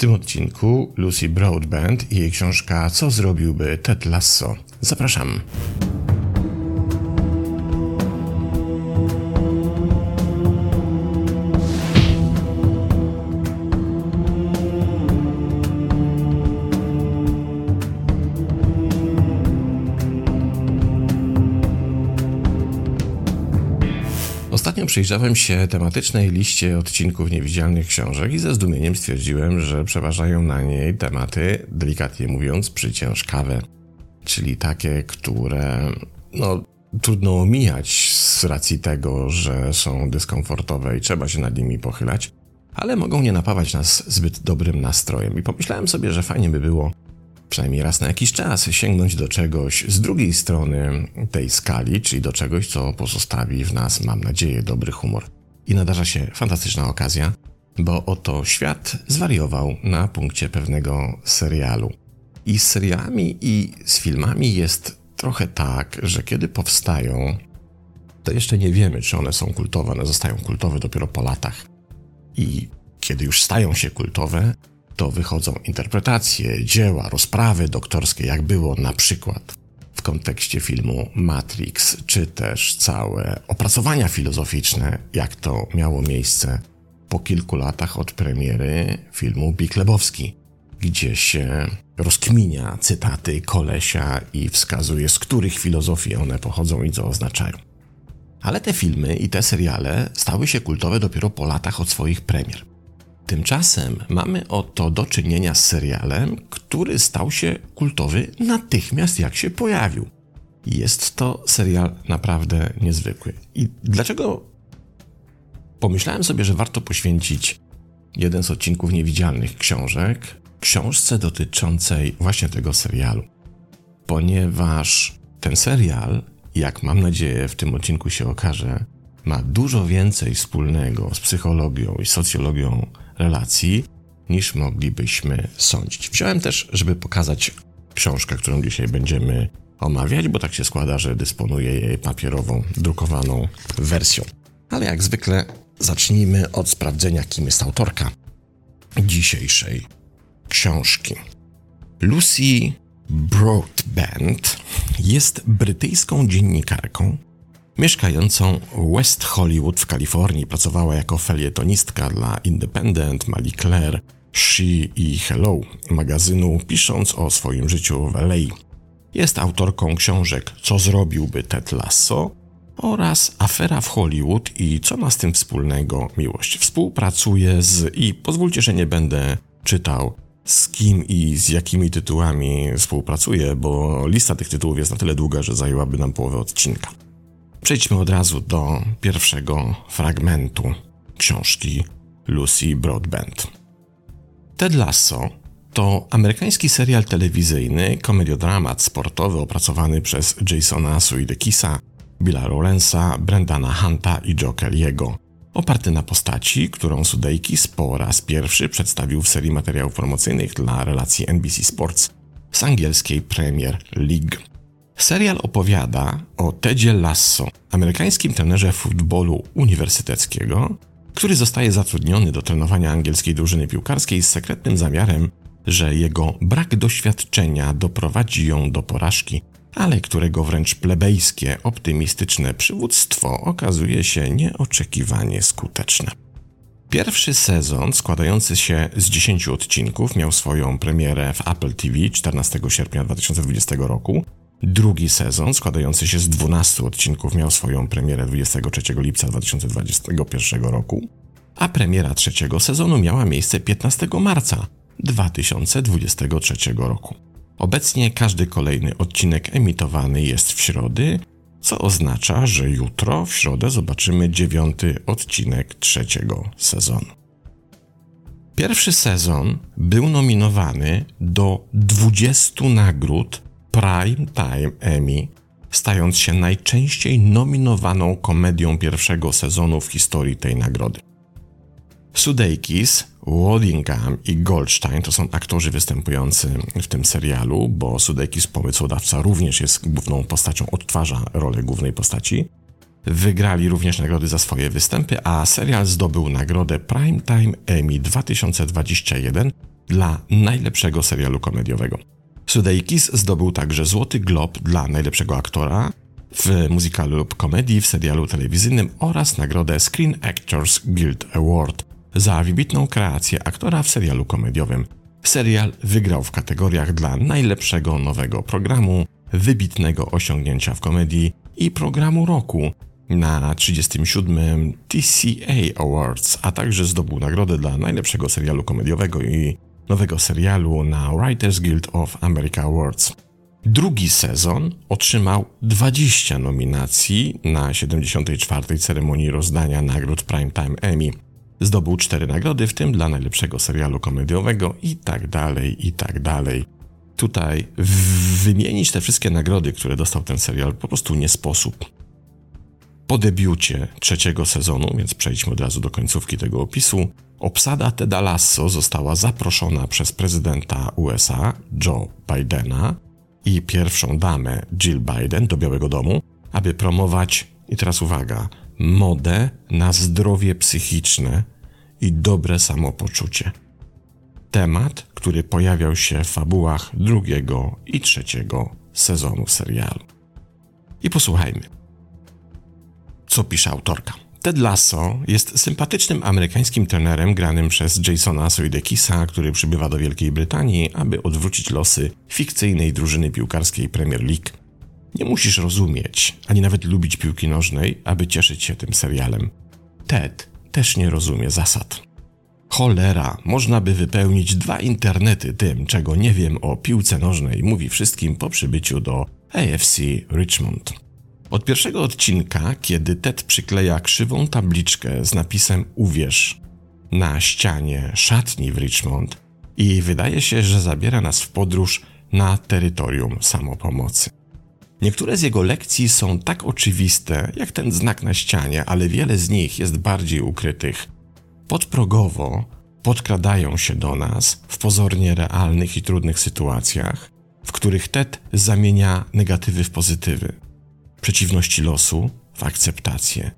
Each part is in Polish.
tym odcinku Lucy Broadbent i jej książka Co zrobiłby Ted Lasso. Zapraszam. Przyjrzałem się tematycznej liście odcinków niewidzialnych książek i ze zdumieniem stwierdziłem, że przeważają na niej tematy, delikatnie mówiąc, przyciężkawe, czyli takie, które no, trudno omijać z racji tego, że są dyskomfortowe i trzeba się nad nimi pochylać, ale mogą nie napawać nas zbyt dobrym nastrojem. I pomyślałem sobie, że fajnie by było przynajmniej raz na jakiś czas sięgnąć do czegoś z drugiej strony tej skali, czyli do czegoś, co pozostawi w nas, mam nadzieję, dobry humor. I nadarza się fantastyczna okazja, bo oto świat zwariował na punkcie pewnego serialu. I z serialami i z filmami jest trochę tak, że kiedy powstają, to jeszcze nie wiemy, czy one są kultowe, one zostają kultowe dopiero po latach. I kiedy już stają się kultowe, to wychodzą interpretacje, dzieła, rozprawy doktorskie, jak było na przykład w kontekście filmu Matrix, czy też całe opracowania filozoficzne, jak to miało miejsce po kilku latach od premiery filmu Big Lebowski, gdzie się rozkminia cytaty kolesia i wskazuje, z których filozofii one pochodzą i co oznaczają. Ale te filmy i te seriale stały się kultowe dopiero po latach od swoich premier. Tymczasem mamy oto do czynienia z serialem, który stał się kultowy natychmiast jak się pojawił. Jest to serial naprawdę niezwykły. I dlaczego pomyślałem sobie, że warto poświęcić jeden z odcinków niewidzialnych książek książce dotyczącej właśnie tego serialu? Ponieważ ten serial, jak mam nadzieję w tym odcinku się okaże, ma dużo więcej wspólnego z psychologią i socjologią relacji, niż moglibyśmy sądzić. Wziąłem też, żeby pokazać książkę, którą dzisiaj będziemy omawiać, bo tak się składa, że dysponuję jej papierową, drukowaną wersją. Ale jak zwykle zacznijmy od sprawdzenia, kim jest autorka dzisiejszej książki. Lucy Broadbent jest brytyjską dziennikarką, Mieszkającą West Hollywood w Kalifornii pracowała jako felietonistka dla Independent, Marie Claire, She i Hello magazynu, pisząc o swoim życiu w LA. Jest autorką książek Co zrobiłby Ted Lasso oraz Afera w Hollywood i co ma z tym wspólnego miłość. Współpracuje z i pozwólcie, że nie będę czytał z kim i z jakimi tytułami współpracuje, bo lista tych tytułów jest na tyle długa, że zajęłaby nam połowę odcinka. Przejdźmy od razu do pierwszego fragmentu książki Lucy Broadbent. Ted Lasso to amerykański serial telewizyjny, komediodramat sportowy opracowany przez Jasona Suidekisa, Billa Lawrence'a, Brendana Hunta i Joe Kelly'ego. Oparty na postaci, którą Sudeikis po raz pierwszy przedstawił w serii materiałów promocyjnych dla relacji NBC Sports z angielskiej Premier League. Serial opowiada o Tedzie Lasso, amerykańskim trenerze futbolu uniwersyteckiego, który zostaje zatrudniony do trenowania angielskiej drużyny piłkarskiej z sekretnym zamiarem, że jego brak doświadczenia doprowadzi ją do porażki, ale którego wręcz plebejskie, optymistyczne przywództwo okazuje się nieoczekiwanie skuteczne. Pierwszy sezon, składający się z 10 odcinków, miał swoją premierę w Apple TV 14 sierpnia 2020 roku Drugi sezon, składający się z 12 odcinków, miał swoją premierę 23 lipca 2021 roku, a premiera trzeciego sezonu miała miejsce 15 marca 2023 roku. Obecnie każdy kolejny odcinek emitowany jest w środy, co oznacza, że jutro w środę zobaczymy dziewiąty odcinek trzeciego sezonu. Pierwszy sezon był nominowany do 20 nagród Prime Time Emmy, stając się najczęściej nominowaną komedią pierwszego sezonu w historii tej nagrody. Sudeikis, Waddingham i Goldstein to są aktorzy występujący w tym serialu, bo Sudeikis, pomysłodawca, również jest główną postacią, odtwarza rolę głównej postaci. Wygrali również nagrody za swoje występy, a serial zdobył nagrodę Primetime Emmy 2021 dla najlepszego serialu komediowego. Sudeikis zdobył także Złoty Glob dla najlepszego aktora w muzykalu lub komedii w serialu telewizyjnym oraz nagrodę Screen Actors Guild Award za wybitną kreację aktora w serialu komediowym. Serial wygrał w kategoriach dla najlepszego nowego programu, wybitnego osiągnięcia w komedii i programu roku na 37. TCA Awards, a także zdobył nagrodę dla najlepszego serialu komediowego i nowego serialu na Writers Guild of America Awards. Drugi sezon otrzymał 20 nominacji na 74. ceremonii rozdania nagród Primetime Emmy. Zdobył cztery nagrody, w tym dla najlepszego serialu komediowego i tak dalej, i tak dalej. Tutaj wymienić te wszystkie nagrody, które dostał ten serial, po prostu nie sposób. Po debiucie trzeciego sezonu, więc przejdźmy od razu do końcówki tego opisu, obsada Teda Lasso została zaproszona przez prezydenta USA Joe Bidena i pierwszą damę Jill Biden do Białego Domu, aby promować, i teraz uwaga, modę na zdrowie psychiczne i dobre samopoczucie. Temat, który pojawiał się w fabułach drugiego i trzeciego sezonu serialu. I posłuchajmy, co pisze autorka. Ted Lasso jest sympatycznym amerykańskim trenerem granym przez Jasona Sudeikisa, który przybywa do Wielkiej Brytanii, aby odwrócić losy fikcyjnej drużyny piłkarskiej Premier League. Nie musisz rozumieć, ani nawet lubić piłki nożnej, aby cieszyć się tym serialem. Ted też nie rozumie zasad. Cholera, można by wypełnić dwa internety tym, czego nie wiem o piłce nożnej, mówi wszystkim po przybyciu do AFC Richmond. Od pierwszego odcinka, kiedy Ted przykleja krzywą tabliczkę z napisem Uwierz na ścianie szatni w Richmond i wydaje się, że zabiera nas w podróż na terytorium samopomocy. Niektóre z jego lekcji są tak oczywiste, jak ten znak na ścianie, ale wiele z nich jest bardziej ukrytych. Podprogowo podkradają się do nas w pozornie realnych i trudnych sytuacjach, w których Ted zamienia negatywy w pozytywy przeciwności losu w akceptację,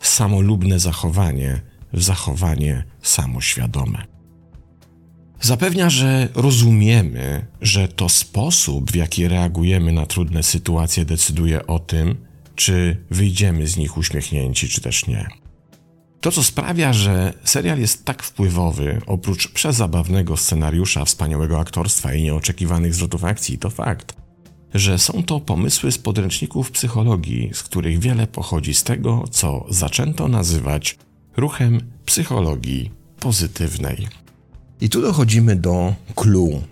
samolubne zachowanie w zachowanie samoświadome. Zapewnia, że rozumiemy, że to sposób, w jaki reagujemy na trudne sytuacje, decyduje o tym, czy wyjdziemy z nich uśmiechnięci, czy też nie. To, co sprawia, że serial jest tak wpływowy, oprócz przezabawnego scenariusza, wspaniałego aktorstwa i nieoczekiwanych zwrotów akcji, to fakt, że są to pomysły z podręczników psychologii, z których wiele pochodzi z tego, co zaczęto nazywać ruchem psychologii pozytywnej. I tu dochodzimy do clue.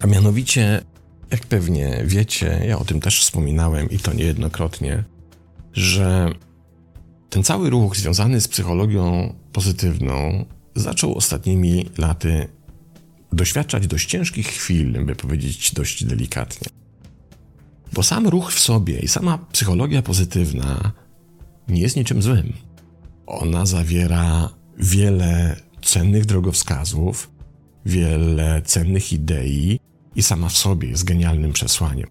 A mianowicie, jak pewnie wiecie, ja o tym też wspominałem i to niejednokrotnie, że ten cały ruch związany z psychologią pozytywną zaczął ostatnimi laty doświadczać dość ciężkich chwil, by powiedzieć dość delikatnie. Bo sam ruch w sobie i sama psychologia pozytywna nie jest niczym złym. Ona zawiera wiele cennych drogowskazów, wiele cennych idei i sama w sobie jest genialnym przesłaniem.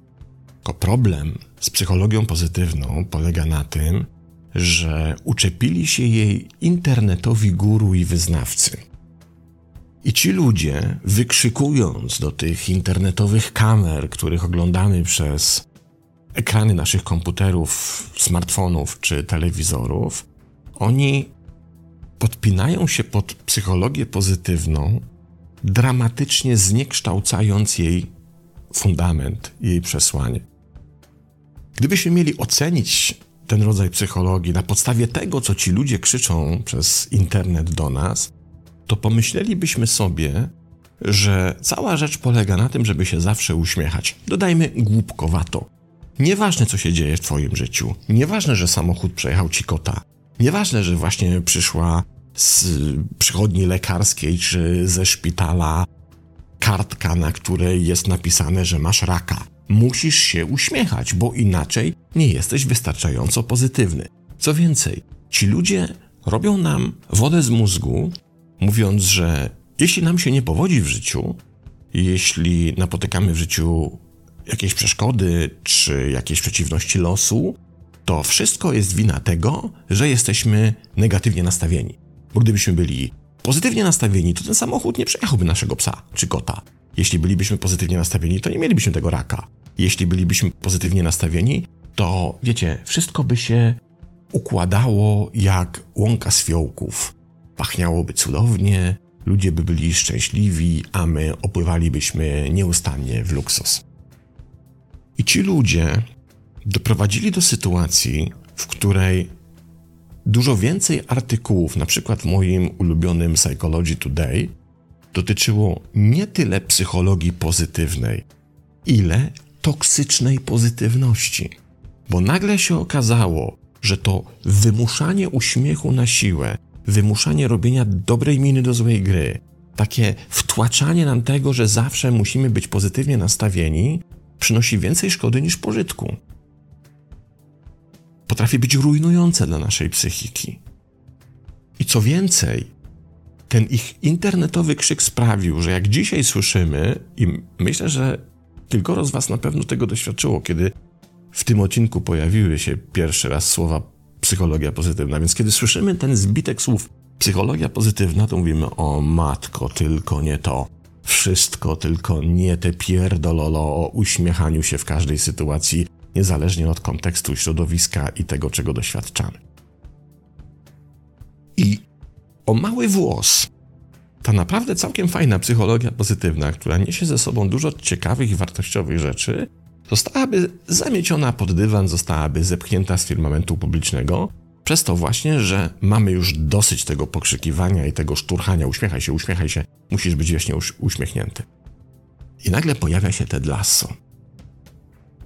Tylko problem z psychologią pozytywną polega na tym, że uczepili się jej internetowi guru i wyznawcy. I ci ludzie, wykrzykując do tych internetowych kamer, których oglądamy przez ekrany naszych komputerów, smartfonów czy telewizorów, oni podpinają się pod psychologię pozytywną, dramatycznie zniekształcając jej fundament, jej przesłanie. Gdybyśmy mieli ocenić ten rodzaj psychologii na podstawie tego, co ci ludzie krzyczą przez internet do nas, to pomyślelibyśmy sobie, że cała rzecz polega na tym, żeby się zawsze uśmiechać. Dodajmy głupkowato. Nieważne, co się dzieje w Twoim życiu, nieważne, że samochód przejechał ci kota, nieważne, że właśnie przyszła z przychodni lekarskiej czy ze szpitala kartka, na której jest napisane, że masz raka. Musisz się uśmiechać, bo inaczej nie jesteś wystarczająco pozytywny. Co więcej, ci ludzie robią nam wodę z mózgu, mówiąc, że jeśli nam się nie powodzi w życiu, jeśli napotykamy w życiu jakieś przeszkody czy jakieś przeciwności losu, to wszystko jest wina tego, że jesteśmy negatywnie nastawieni. Bo gdybyśmy byli pozytywnie nastawieni, to ten samochód nie przejechałby naszego psa czy kota. Jeśli bylibyśmy pozytywnie nastawieni, to nie mielibyśmy tego raka. Jeśli bylibyśmy pozytywnie nastawieni, to wiecie, wszystko by się układało jak łąka z fiołków. Pachniałoby cudownie, ludzie by byli szczęśliwi, a my opływalibyśmy nieustannie w luksus. I ci ludzie doprowadzili do sytuacji, w której dużo więcej artykułów, na przykład w moim ulubionym Psychology Today, dotyczyło nie tyle psychologii pozytywnej, ile toksycznej pozytywności. Bo nagle się okazało, że to wymuszanie uśmiechu na siłę, wymuszanie robienia dobrej miny do złej gry, takie wtłaczanie nam tego, że zawsze musimy być pozytywnie nastawieni, przynosi więcej szkody niż pożytku. Potrafi być rujnujące dla naszej psychiki. I co więcej, ten ich internetowy krzyk sprawił, że jak dzisiaj słyszymy, i myślę, że kilkoro z Was na pewno tego doświadczyło, kiedy w tym odcinku pojawiły się pierwszy raz słowa psychologia pozytywna. Więc kiedy słyszymy ten zbitek słów psychologia pozytywna, to mówimy o matko, tylko nie to. Wszystko, tylko nie te pierdololo o uśmiechaniu się w każdej sytuacji, niezależnie od kontekstu, środowiska i tego, czego doświadczamy. I o mały włos, ta naprawdę całkiem fajna psychologia pozytywna, która niesie ze sobą dużo ciekawych i wartościowych rzeczy, zostałaby zamieciona pod dywan, zostałaby zepchnięta z firmamentu publicznego, przez to właśnie, że mamy już dosyć tego pokrzykiwania i tego szturchania. Uśmiechaj się, uśmiechaj się, musisz być wiecznie uśmiechnięty. I nagle pojawia się Ted Lasso,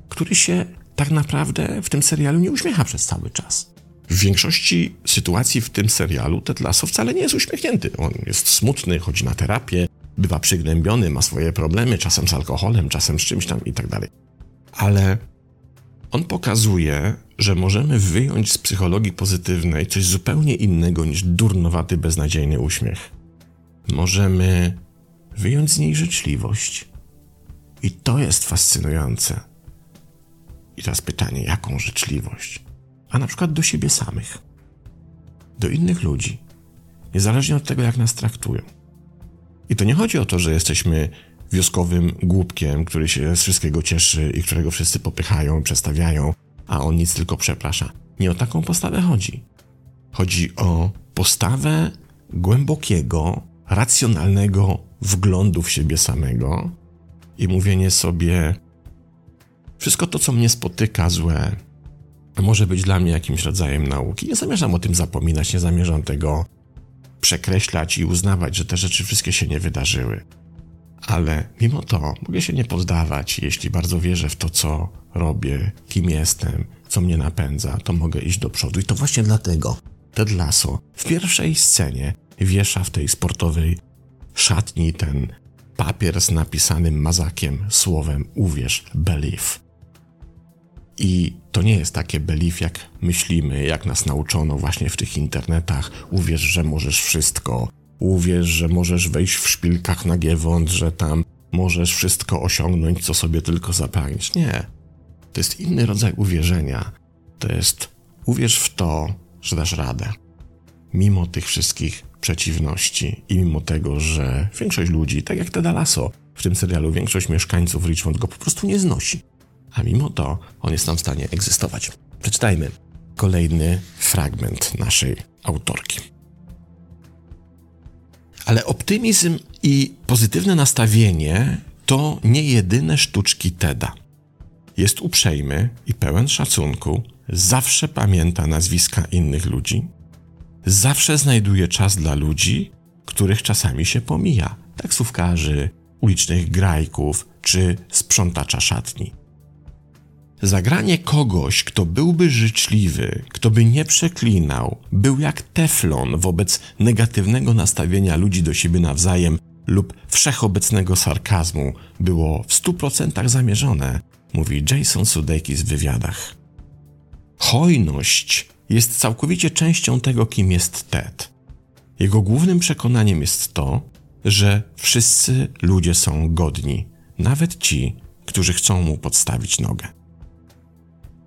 który się tak naprawdę w tym serialu nie uśmiecha przez cały czas. W większości sytuacji w tym serialu Ted Lasso wcale nie jest uśmiechnięty. On jest smutny, chodzi na terapię, bywa przygnębiony, ma swoje problemy, czasem z alkoholem, czasem z czymś tam i tak dalej ale on pokazuje, że możemy wyjąć z psychologii pozytywnej coś zupełnie innego niż durnowaty, beznadziejny uśmiech. Możemy wyjąć z niej życzliwość. I to jest fascynujące. I teraz pytanie, jaką życzliwość? A na przykład do siebie samych, do innych ludzi, niezależnie od tego, jak nas traktują. I to nie chodzi o to, że jesteśmy wioskowym głupkiem, który się z wszystkiego cieszy i którego wszyscy popychają, przestawiają, a on nic tylko przeprasza. Nie o taką postawę chodzi. Chodzi o postawę głębokiego, racjonalnego wglądu w siebie samego i mówienie sobie: Wszystko to, co mnie spotyka złe, może być dla mnie jakimś rodzajem nauki. Nie zamierzam o tym zapominać, nie zamierzam tego przekreślać i uznawać, że te rzeczy wszystkie się nie wydarzyły. Ale mimo to mogę się nie poddawać, jeśli bardzo wierzę w to, co robię, kim jestem, co mnie napędza, to mogę iść do przodu. I to właśnie dlatego Ted Lasso w pierwszej scenie wiesza w tej sportowej szatni ten papier z napisanym mazakiem słowem uwierz, believe. I to nie jest takie belief, jak myślimy, jak nas nauczono właśnie w tych internetach. Uwierz, że możesz wszystko, Uwierz, że możesz wejść w szpilkach na Giewont, że tam możesz wszystko osiągnąć, co sobie tylko zapragniesz. Nie. To jest inny rodzaj uwierzenia. To jest uwierz w to, że dasz radę. Mimo tych wszystkich przeciwności i mimo tego, że większość ludzi, tak jak Teda Lasso w tym serialu, większość mieszkańców Richmond go po prostu nie znosi. A mimo to on jest tam w stanie egzystować. Przeczytajmy kolejny fragment naszej autorki. Ale optymizm i pozytywne nastawienie to nie jedyne sztuczki Teda. Jest uprzejmy i pełen szacunku, zawsze pamięta nazwiska innych ludzi, zawsze znajduje czas dla ludzi, których czasami się pomija, taksówkarzy, ulicznych grajków czy sprzątacza szatni. Zagranie kogoś, kto byłby życzliwy, kto by nie przeklinał, był jak teflon wobec negatywnego nastawienia ludzi do siebie nawzajem lub wszechobecnego sarkazmu, było w stu procentach zamierzone, mówi Jason Sudeikis w wywiadach. Hojność jest całkowicie częścią tego, kim jest Ted. Jego głównym przekonaniem jest to, że wszyscy ludzie są godni, nawet ci, którzy chcą mu podstawić nogę.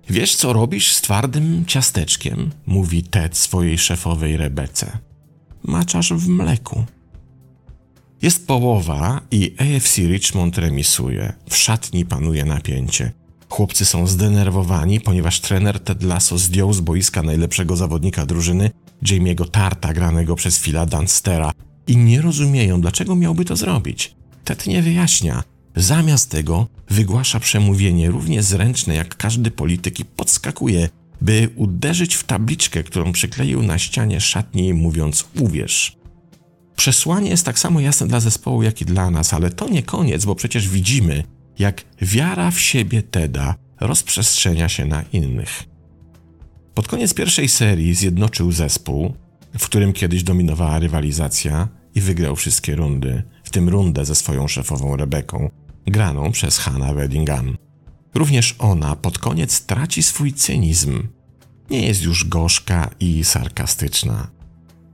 Wiesz, co robisz z twardym ciasteczkiem? mówi Ted swojej szefowej Rebece. maczasz w mleku. Jest połowa i AFC Richmond remisuje. W szatni panuje napięcie. Chłopcy są zdenerwowani, ponieważ trener Ted Lasso zdjął z boiska najlepszego zawodnika drużyny, Jamie'ego Tarta, granego przez Phila Dunstera, i nie rozumieją, dlaczego miałby to zrobić. Ted nie wyjaśnia. Zamiast tego wygłasza przemówienie równie zręczne jak każdy polityk i podskakuje, by uderzyć w tabliczkę, którą przykleił na ścianie szatni, mówiąc uwierz. Przesłanie jest tak samo jasne dla zespołu, jak i dla nas, ale to nie koniec, bo przecież widzimy, jak wiara w siebie Teda rozprzestrzenia się na innych. Pod koniec pierwszej serii zjednoczył zespół, w którym kiedyś dominowała rywalizacja i wygrał wszystkie rundy, w tym rundę ze swoją szefową Rebeką, graną przez Hannah Weddingham. Również ona pod koniec traci swój cynizm. Nie jest już gorzka i sarkastyczna.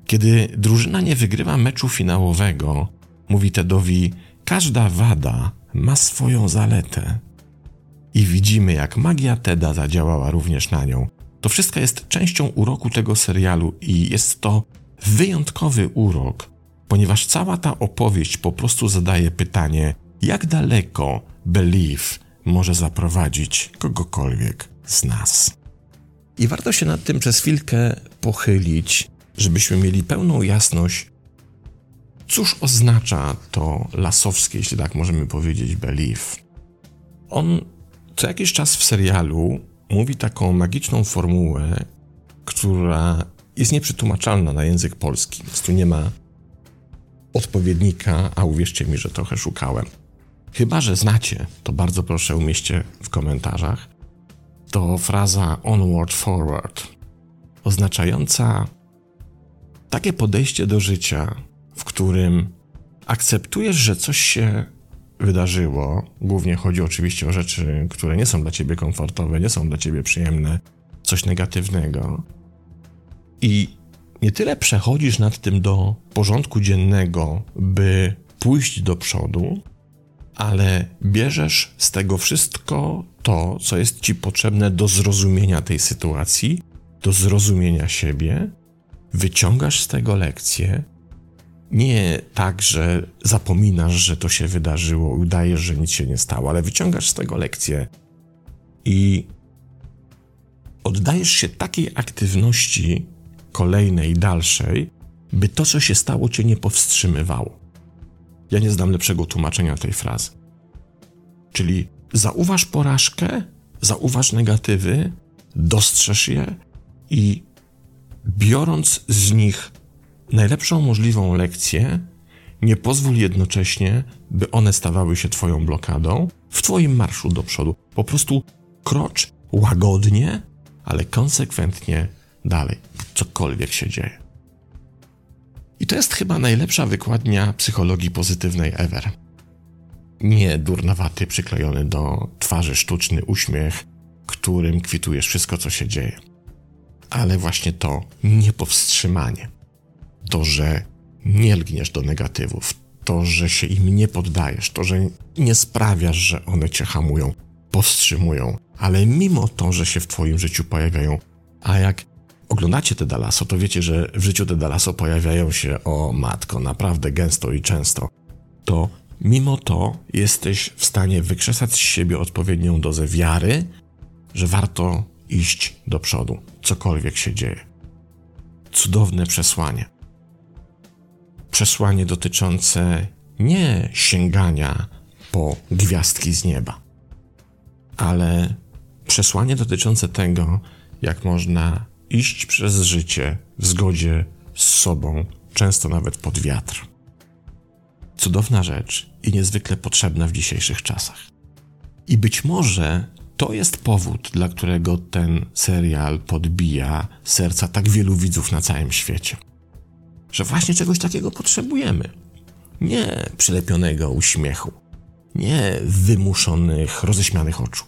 Kiedy drużyna nie wygrywa meczu finałowego, mówi Tedowi: Każda wada ma swoją zaletę. I widzimy, jak magia Teda zadziałała również na nią. To wszystko jest częścią uroku tego serialu i jest to wyjątkowy urok, ponieważ cała ta opowieść po prostu zadaje pytanie, jak daleko belief może zaprowadzić kogokolwiek z nas. I warto się nad tym przez chwilkę pochylić, żebyśmy mieli pełną jasność, cóż oznacza to lasowskie, jeśli tak możemy powiedzieć, belief. On co jakiś czas w serialu mówi taką magiczną formułę, która jest nieprzetłumaczalna na język polski. Więc tu nie ma odpowiednika, a uwierzcie mi, że trochę szukałem. Chyba, że znacie, to bardzo proszę umieśćcie w komentarzach. To fraza onward forward, oznaczająca takie podejście do życia, w którym akceptujesz, że coś się wydarzyło. Głównie chodzi oczywiście o rzeczy, które nie są dla ciebie komfortowe, nie są dla ciebie przyjemne, coś negatywnego. I nie tyle przechodzisz nad tym do porządku dziennego, by pójść do przodu, ale bierzesz z tego wszystko to, co jest ci potrzebne do zrozumienia tej sytuacji, do zrozumienia siebie, wyciągasz z tego lekcje. Nie tak, że zapominasz, że to się wydarzyło, udajesz, że nic się nie stało, ale wyciągasz z tego lekcje i oddajesz się takiej aktywności kolejnej, dalszej, by to, co się stało, cię nie powstrzymywało. Ja nie znam lepszego tłumaczenia tej frazy. Czyli zauważ porażkę, zauważ negatywy, dostrzeż je i biorąc z nich najlepszą możliwą lekcję, nie pozwól jednocześnie, by one stawały się Twoją blokadą w Twoim marszu do przodu. Po prostu krocz łagodnie, ale konsekwentnie dalej, cokolwiek się dzieje. I to jest chyba najlepsza wykładnia psychologii pozytywnej ever. Nie durnowaty, przyklejony do twarzy sztuczny uśmiech, którym kwitujesz wszystko, co się dzieje. Ale właśnie to niepowstrzymanie, to, że nie lgniesz do negatywów, to, że się im nie poddajesz, to, że nie sprawiasz, że one cię hamują, powstrzymują, ale mimo to, że się w twoim życiu pojawiają, a jak oglądacie te Dalaso, to wiecie, że w życiu te Dalaso pojawiają się o matko naprawdę gęsto i często. To mimo to jesteś w stanie wykrzesać z siebie odpowiednią dozę wiary, że warto iść do przodu, cokolwiek się dzieje. Cudowne przesłanie. Przesłanie dotyczące nie sięgania po gwiazdki z nieba, ale przesłanie dotyczące tego, jak można iść przez życie w zgodzie z sobą, często nawet pod wiatr. Cudowna rzecz i niezwykle potrzebna w dzisiejszych czasach. I być może to jest powód, dla którego ten serial podbija serca tak wielu widzów na całym świecie. Że właśnie czegoś takiego potrzebujemy. Nie przylepionego uśmiechu, nie wymuszonych, roześmianych oczu,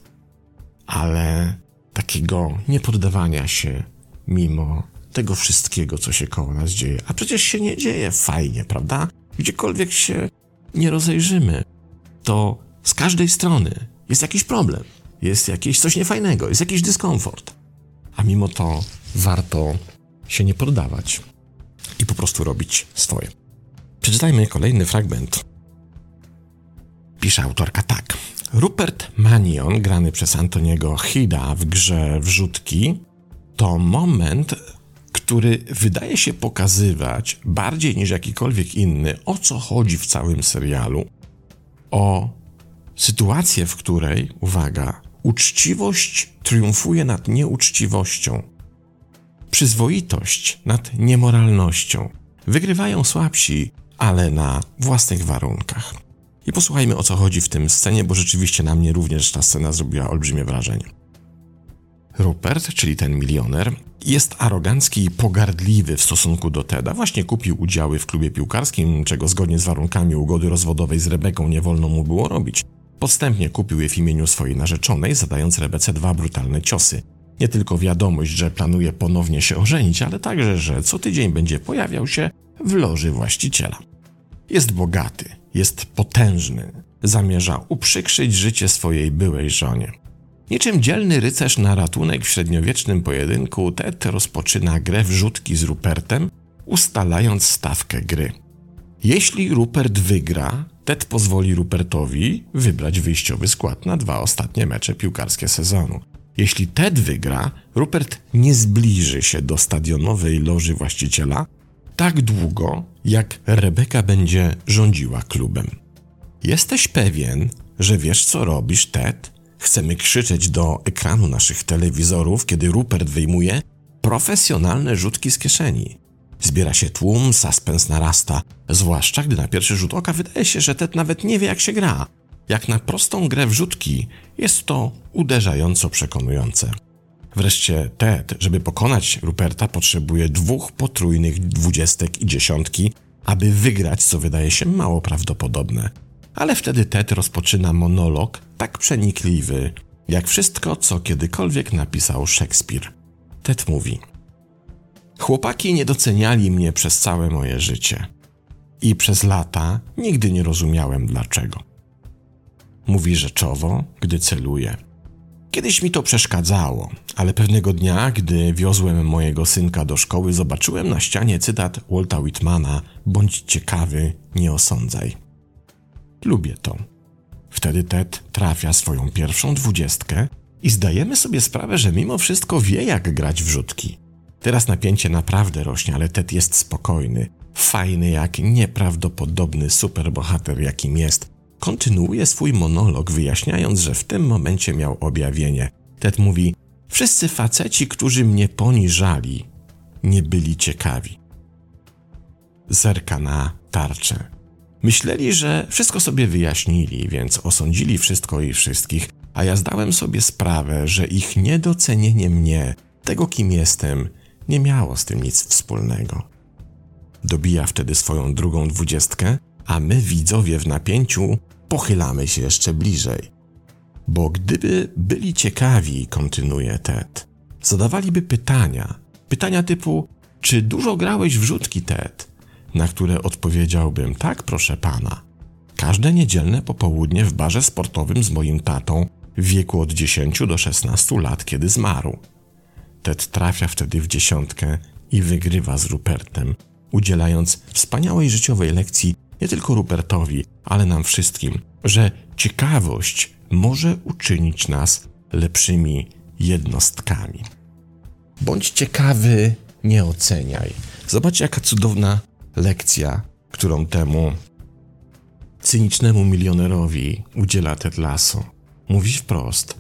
ale takiego niepoddawania się mimo tego wszystkiego, co się koło nas dzieje. A przecież się nie dzieje fajnie, prawda? Gdziekolwiek się nie rozejrzymy, to z każdej strony jest jakiś problem, jest jakieś coś niefajnego, jest jakiś dyskomfort. A mimo to warto się nie poddawać. i po prostu robić swoje. Przeczytajmy kolejny fragment. Pisze autorka tak. Rupert Manion, grany przez Antoniego Hida w grze Wrzutki, to moment, który wydaje się pokazywać bardziej niż jakikolwiek inny, o co chodzi w całym serialu. O sytuację, w której, uwaga, uczciwość triumfuje nad nieuczciwością, przyzwoitość nad niemoralnością. Wygrywają słabsi, ale na własnych warunkach. I posłuchajmy o co chodzi w tym scenie, bo rzeczywiście na mnie również ta scena zrobiła olbrzymie wrażenie. Rupert, czyli ten milioner, jest arogancki i pogardliwy w stosunku do Teda. Właśnie kupił udziały w klubie piłkarskim, czego zgodnie z warunkami ugody rozwodowej z Rebeką nie wolno mu było robić. Podstępnie kupił je w imieniu swojej narzeczonej, zadając Rebece dwa brutalne ciosy. Nie tylko wiadomość, że planuje ponownie się ożenić, ale także, że co tydzień będzie pojawiał się w loży właściciela. Jest bogaty, jest potężny, zamierza uprzykrzyć życie swojej byłej żonie. Niczym dzielny rycerz na ratunek w średniowiecznym pojedynku, Ted rozpoczyna grę wrzutki z Rupertem, ustalając stawkę gry. Jeśli Rupert wygra, Ted pozwoli Rupertowi wybrać wyjściowy skład na dwa ostatnie mecze piłkarskie sezonu. Jeśli Ted wygra, Rupert nie zbliży się do stadionowej loży właściciela tak długo, jak Rebeka będzie rządziła klubem. Jesteś pewien, że wiesz co robisz, Ted? Chcemy krzyczeć do ekranu naszych telewizorów, kiedy Rupert wyjmuje profesjonalne rzutki z kieszeni. Zbiera się tłum, suspens narasta, zwłaszcza gdy na pierwszy rzut oka wydaje się, że Ted nawet nie wie jak się gra. Jak na prostą grę wrzutki jest to uderzająco przekonujące. Wreszcie Ted, żeby pokonać Ruperta, potrzebuje dwóch potrójnych dwudziestek i dziesiątki, aby wygrać, co wydaje się mało prawdopodobne. Ale wtedy Ted rozpoczyna monolog tak przenikliwy, jak wszystko, co kiedykolwiek napisał Szekspir. Ted mówi: Chłopaki nie doceniali mnie przez całe moje życie. I przez lata nigdy nie rozumiałem dlaczego. Mówi rzeczowo, gdy celuje. Kiedyś mi to przeszkadzało, ale pewnego dnia, gdy wiozłem mojego synka do szkoły, zobaczyłem na ścianie cytat Walta Whitmana: Bądź ciekawy, nie osądzaj. Lubię to. Wtedy Ted trafia swoją pierwszą dwudziestkę i zdajemy sobie sprawę, że mimo wszystko wie, jak grać w rzutki. Teraz napięcie naprawdę rośnie, ale Ted jest spokojny, fajny jak nieprawdopodobny superbohater, jakim jest. Kontynuuje swój monolog, wyjaśniając, że w tym momencie miał objawienie. Ted mówi: Wszyscy faceci, którzy mnie poniżali, nie byli ciekawi. Zerka na tarczę. Myśleli, że wszystko sobie wyjaśnili, więc osądzili wszystko i wszystkich, a ja zdałem sobie sprawę, że ich niedocenienie mnie, tego kim jestem, nie miało z tym nic wspólnego. Dobija wtedy swoją drugą dwudziestkę, a my, widzowie, w napięciu pochylamy się jeszcze bliżej. Bo gdyby byli ciekawi, kontynuuje Ted, zadawaliby pytania. Pytania typu: Czy dużo grałeś w rzutki, Ted? Na które odpowiedziałbym: Tak, proszę pana. Każde niedzielne popołudnie w barze sportowym z moim tatą w wieku od 10 do 16 lat, kiedy zmarł. Ted trafia wtedy w dziesiątkę i wygrywa z Rupertem, udzielając wspaniałej życiowej lekcji nie tylko Rupertowi, ale nam wszystkim, że ciekawość może uczynić nas lepszymi jednostkami. Bądź ciekawy, nie oceniaj. Zobacz, jaka cudowna lekcja, którą temu cynicznemu milionerowi udziela Ted Lasso. Mówi wprost: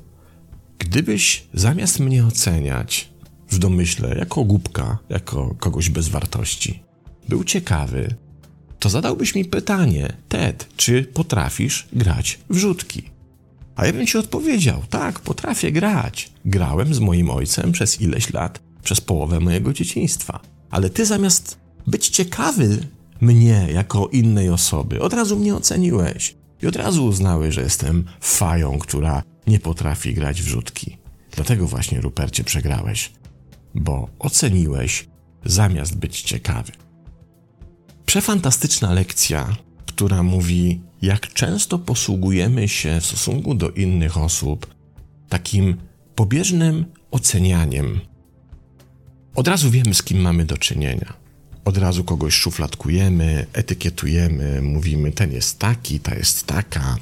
Gdybyś zamiast mnie oceniać w domyśle jako głupka, jako kogoś bez wartości, był ciekawy, to zadałbyś mi pytanie, Ted, czy potrafisz grać w rzutki? A ja bym ci odpowiedział, tak, potrafię grać. Grałem z moim ojcem przez ileś lat, przez połowę mojego dzieciństwa. Ale ty zamiast być ciekawy mnie jako innej osoby, od razu mnie oceniłeś i od razu uznałeś, że jestem fają, która nie potrafi grać w rzutki. Dlatego właśnie, Rupercie, przegrałeś, bo oceniłeś zamiast być ciekawy. Przefantastyczna lekcja, która mówi, jak często posługujemy się w stosunku do innych osób takim pobieżnym ocenianiem. Od razu wiemy, z kim mamy do czynienia. Od razu kogoś szufladkujemy, etykietujemy, mówimy ten jest taki, ta jest taka.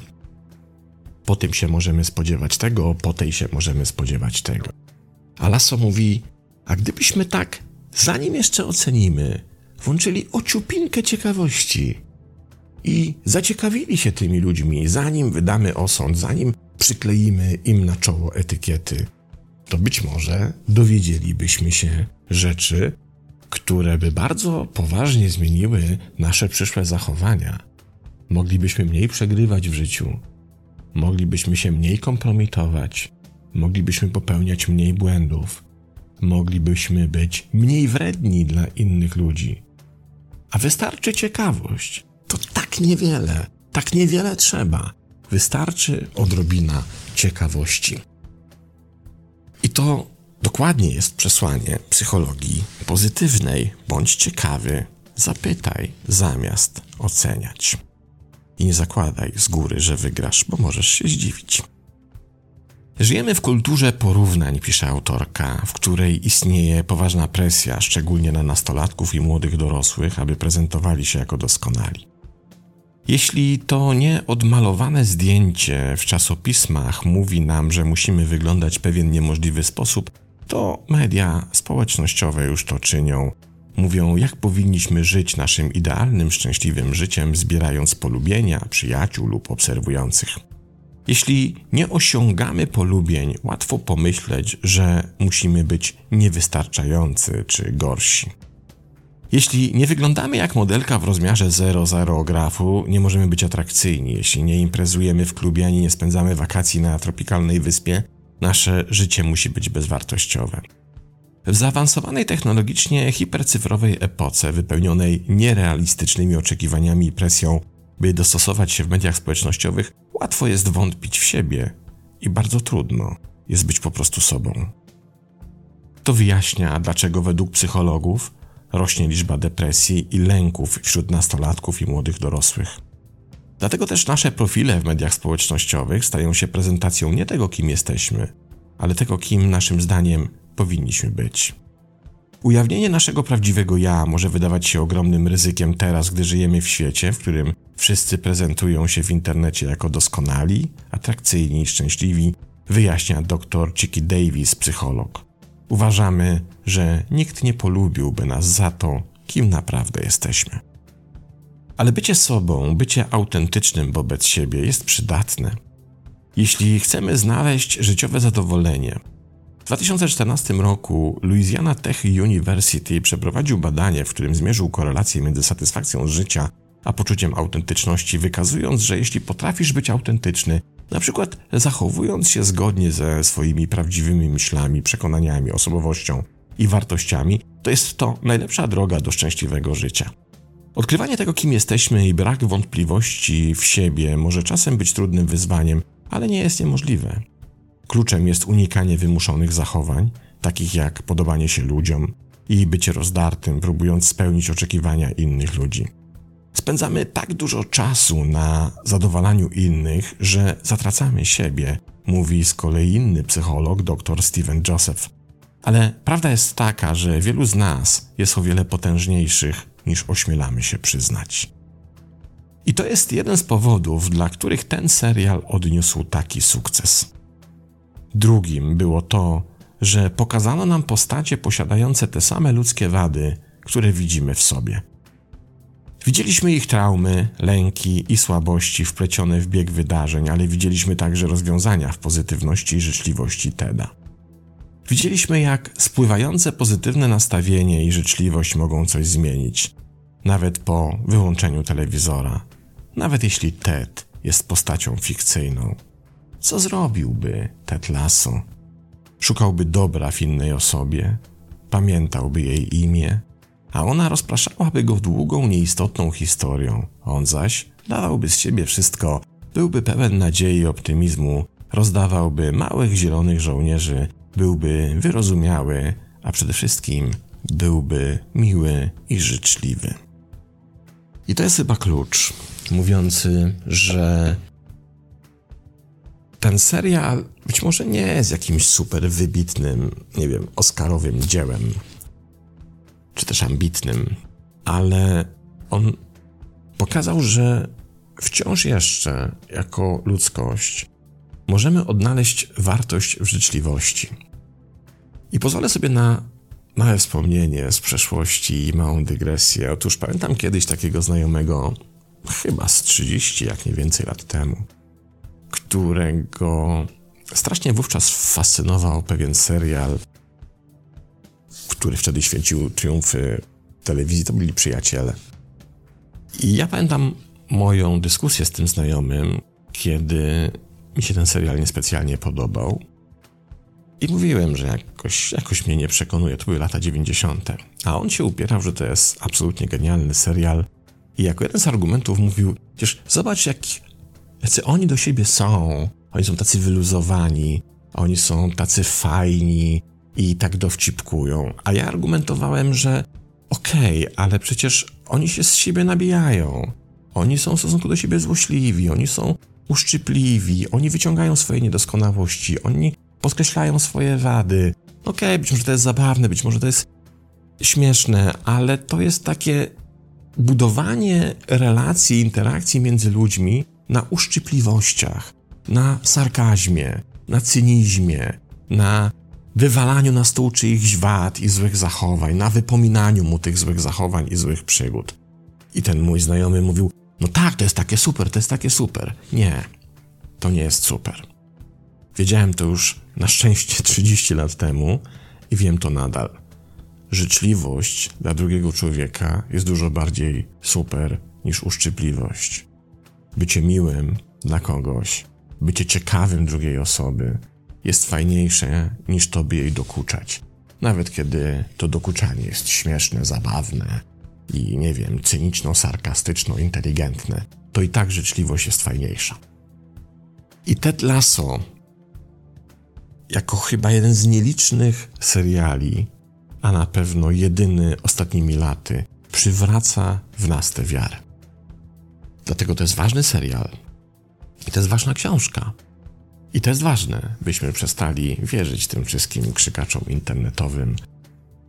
Po tym się możemy spodziewać tego, po tej się możemy spodziewać tego. A mówi, a gdybyśmy tak, zanim jeszcze ocenimy, włączyli ociupinkę ciekawości i zaciekawili się tymi ludźmi, zanim wydamy osąd, zanim przykleimy im na czoło etykiety, to być może dowiedzielibyśmy się rzeczy, które by bardzo poważnie zmieniły nasze przyszłe zachowania. Moglibyśmy mniej przegrywać w życiu, moglibyśmy się mniej kompromitować, moglibyśmy popełniać mniej błędów, moglibyśmy być mniej wredni dla innych ludzi. A wystarczy ciekawość. To tak niewiele, tak niewiele trzeba. Wystarczy odrobina ciekawości. I to dokładnie jest przesłanie psychologii pozytywnej. Bądź ciekawy, zapytaj zamiast oceniać. I nie zakładaj z góry, że wygrasz, bo możesz się zdziwić. Żyjemy w kulturze porównań, pisze autorka, w której istnieje poważna presja, szczególnie na nastolatków i młodych dorosłych, aby prezentowali się jako doskonali. Jeśli to nie odmalowane zdjęcie w czasopismach mówi nam, że musimy wyglądać w pewien niemożliwy sposób, to media społecznościowe już to czynią. Mówią, jak powinniśmy żyć naszym idealnym, szczęśliwym życiem, zbierając polubienia, przyjaciół lub obserwujących. Jeśli nie osiągamy polubień, łatwo pomyśleć, że musimy być niewystarczający czy gorsi. Jeśli nie wyglądamy jak modelka w rozmiarze 0 aerografu, nie możemy być atrakcyjni. Jeśli nie imprezujemy w klubie ani nie spędzamy wakacji na tropikalnej wyspie, nasze życie musi być bezwartościowe. W zaawansowanej technologicznie hipercyfrowej epoce, wypełnionej nierealistycznymi oczekiwaniami i presją, by dostosować się w mediach społecznościowych, łatwo jest wątpić w siebie i bardzo trudno jest być po prostu sobą. To wyjaśnia, dlaczego według psychologów rośnie liczba depresji i lęków wśród nastolatków i młodych dorosłych. Dlatego też nasze profile w mediach społecznościowych stają się prezentacją nie tego, kim jesteśmy, ale tego, kim naszym zdaniem powinniśmy być. Ujawnienie naszego prawdziwego ja może wydawać się ogromnym ryzykiem teraz, gdy żyjemy w świecie, w którym wszyscy prezentują się w internecie jako doskonali, atrakcyjni szczęśliwi, wyjaśnia dr Chicky Davis, psycholog. Uważamy, że nikt nie polubiłby nas za to, kim naprawdę jesteśmy. Ale bycie sobą, bycie autentycznym wobec siebie jest przydatne. Jeśli chcemy znaleźć życiowe zadowolenie, w 2014 roku Louisiana Tech University przeprowadził badanie, w którym zmierzył korelację między satysfakcją życia a poczuciem autentyczności, wykazując, że jeśli potrafisz być autentyczny, na przykład zachowując się zgodnie ze swoimi prawdziwymi myślami, przekonaniami, osobowością i wartościami, to jest to najlepsza droga do szczęśliwego życia. Odkrywanie tego, kim jesteśmy i brak wątpliwości w siebie może czasem być trudnym wyzwaniem, ale nie jest niemożliwe. Kluczem jest unikanie wymuszonych zachowań, takich jak podobanie się ludziom i bycie rozdartym, próbując spełnić oczekiwania innych ludzi. Spędzamy tak dużo czasu na zadowalaniu innych, że zatracamy siebie, mówi z kolei inny psycholog, dr Steven Joseph. Ale prawda jest taka, że wielu z nas jest o wiele potężniejszych niż ośmielamy się przyznać. I to jest jeden z powodów, dla których ten serial odniósł taki sukces. Drugim było to, że pokazano nam postacie posiadające te same ludzkie wady, które widzimy w sobie. Widzieliśmy ich traumy, lęki i słabości wplecione w bieg wydarzeń, ale widzieliśmy także rozwiązania w pozytywności i życzliwości Teda. Widzieliśmy, jak spływające pozytywne nastawienie i życzliwość mogą coś zmienić, nawet po wyłączeniu telewizora, nawet jeśli Ted jest postacią fikcyjną. Co zrobiłby Ted Lasso? Szukałby dobra w innej osobie, pamiętałby jej imię, a ona rozpraszałaby go długą, nieistotną historią. On zaś dawałby z siebie wszystko, byłby pełen nadziei i optymizmu, rozdawałby małych zielonych żołnierzy, byłby wyrozumiały, a przede wszystkim byłby miły i życzliwy. I to jest chyba klucz, mówiący, że ten serial być może nie jest jakimś super wybitnym, nie wiem, Oscarowym dziełem, czy też ambitnym, ale on pokazał, że wciąż jeszcze, jako ludzkość, możemy odnaleźć wartość w życzliwości. I pozwolę sobie na małe wspomnienie z przeszłości i małą dygresję. Otóż pamiętam kiedyś takiego znajomego, chyba z 30, jak nie więcej lat temu, którego strasznie wówczas fascynował pewien serial, który wtedy święcił triumfy telewizji. To byli przyjaciele. I ja pamiętam moją dyskusję z tym znajomym, kiedy mi się ten serial niespecjalnie podobał. I mówiłem, że jakoś, jakoś mnie nie przekonuje. To były lata 90. A on się upierał, że to jest absolutnie genialny serial. I jako jeden z argumentów mówił: Przecież zobacz, jak, jacy oni do siebie są. Oni są tacy wyluzowani, oni są tacy fajni i tak dowcipkują. A ja argumentowałem, że okej, okay, ale przecież oni się z siebie nabijają. Oni są w stosunku do siebie złośliwi, oni są uszczypliwi, oni wyciągają swoje niedoskonałości, oni podkreślają swoje wady. Okej, okay, być może to jest zabawne, być może to jest śmieszne, ale to jest takie budowanie relacji, interakcji między ludźmi na uszczypliwościach, na sarkazmie, na cynizmie, na wywalaniu na stół czyichś wad i złych zachowań, na wypominaniu mu tych złych zachowań i złych przygód. I ten mój znajomy mówił: No tak, to jest takie super, to jest takie super. Nie, to nie jest super. Wiedziałem to już na szczęście 30 lat temu i wiem to nadal. Życzliwość dla drugiego człowieka jest dużo bardziej super niż uszczypliwość. Bycie miłym dla kogoś, bycie ciekawym drugiej osoby jest fajniejsze niż tobie jej dokuczać. Nawet kiedy to dokuczanie jest śmieszne, zabawne i nie wiem, cyniczno, sarkastyczno, inteligentne, to i tak życzliwość jest fajniejsza. I Ted Lasso jako chyba jeden z nielicznych seriali, a na pewno jedyny ostatnimi laty, przywraca w nas tę wiarę. Dlatego to jest ważny serial i to jest ważna książka. I to jest ważne, byśmy przestali wierzyć tym wszystkim krzykaczom internetowym,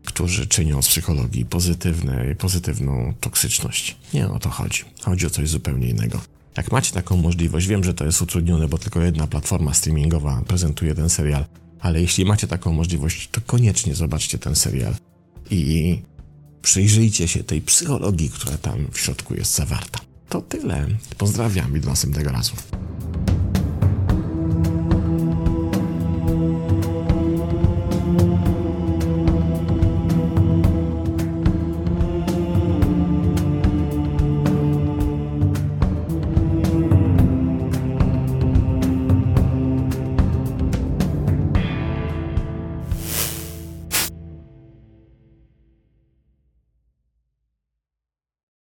którzy czynią z psychologii pozytywne, pozytywną toksyczność. Nie o to chodzi. Chodzi o coś zupełnie innego. Jak macie taką możliwość, wiem, że to jest utrudnione, bo tylko jedna platforma streamingowa prezentuje ten serial, ale jeśli macie taką możliwość, to koniecznie zobaczcie ten serial i przyjrzyjcie się tej psychologii, która tam w środku jest zawarta. To tyle. Pozdrawiam i do następnego razu.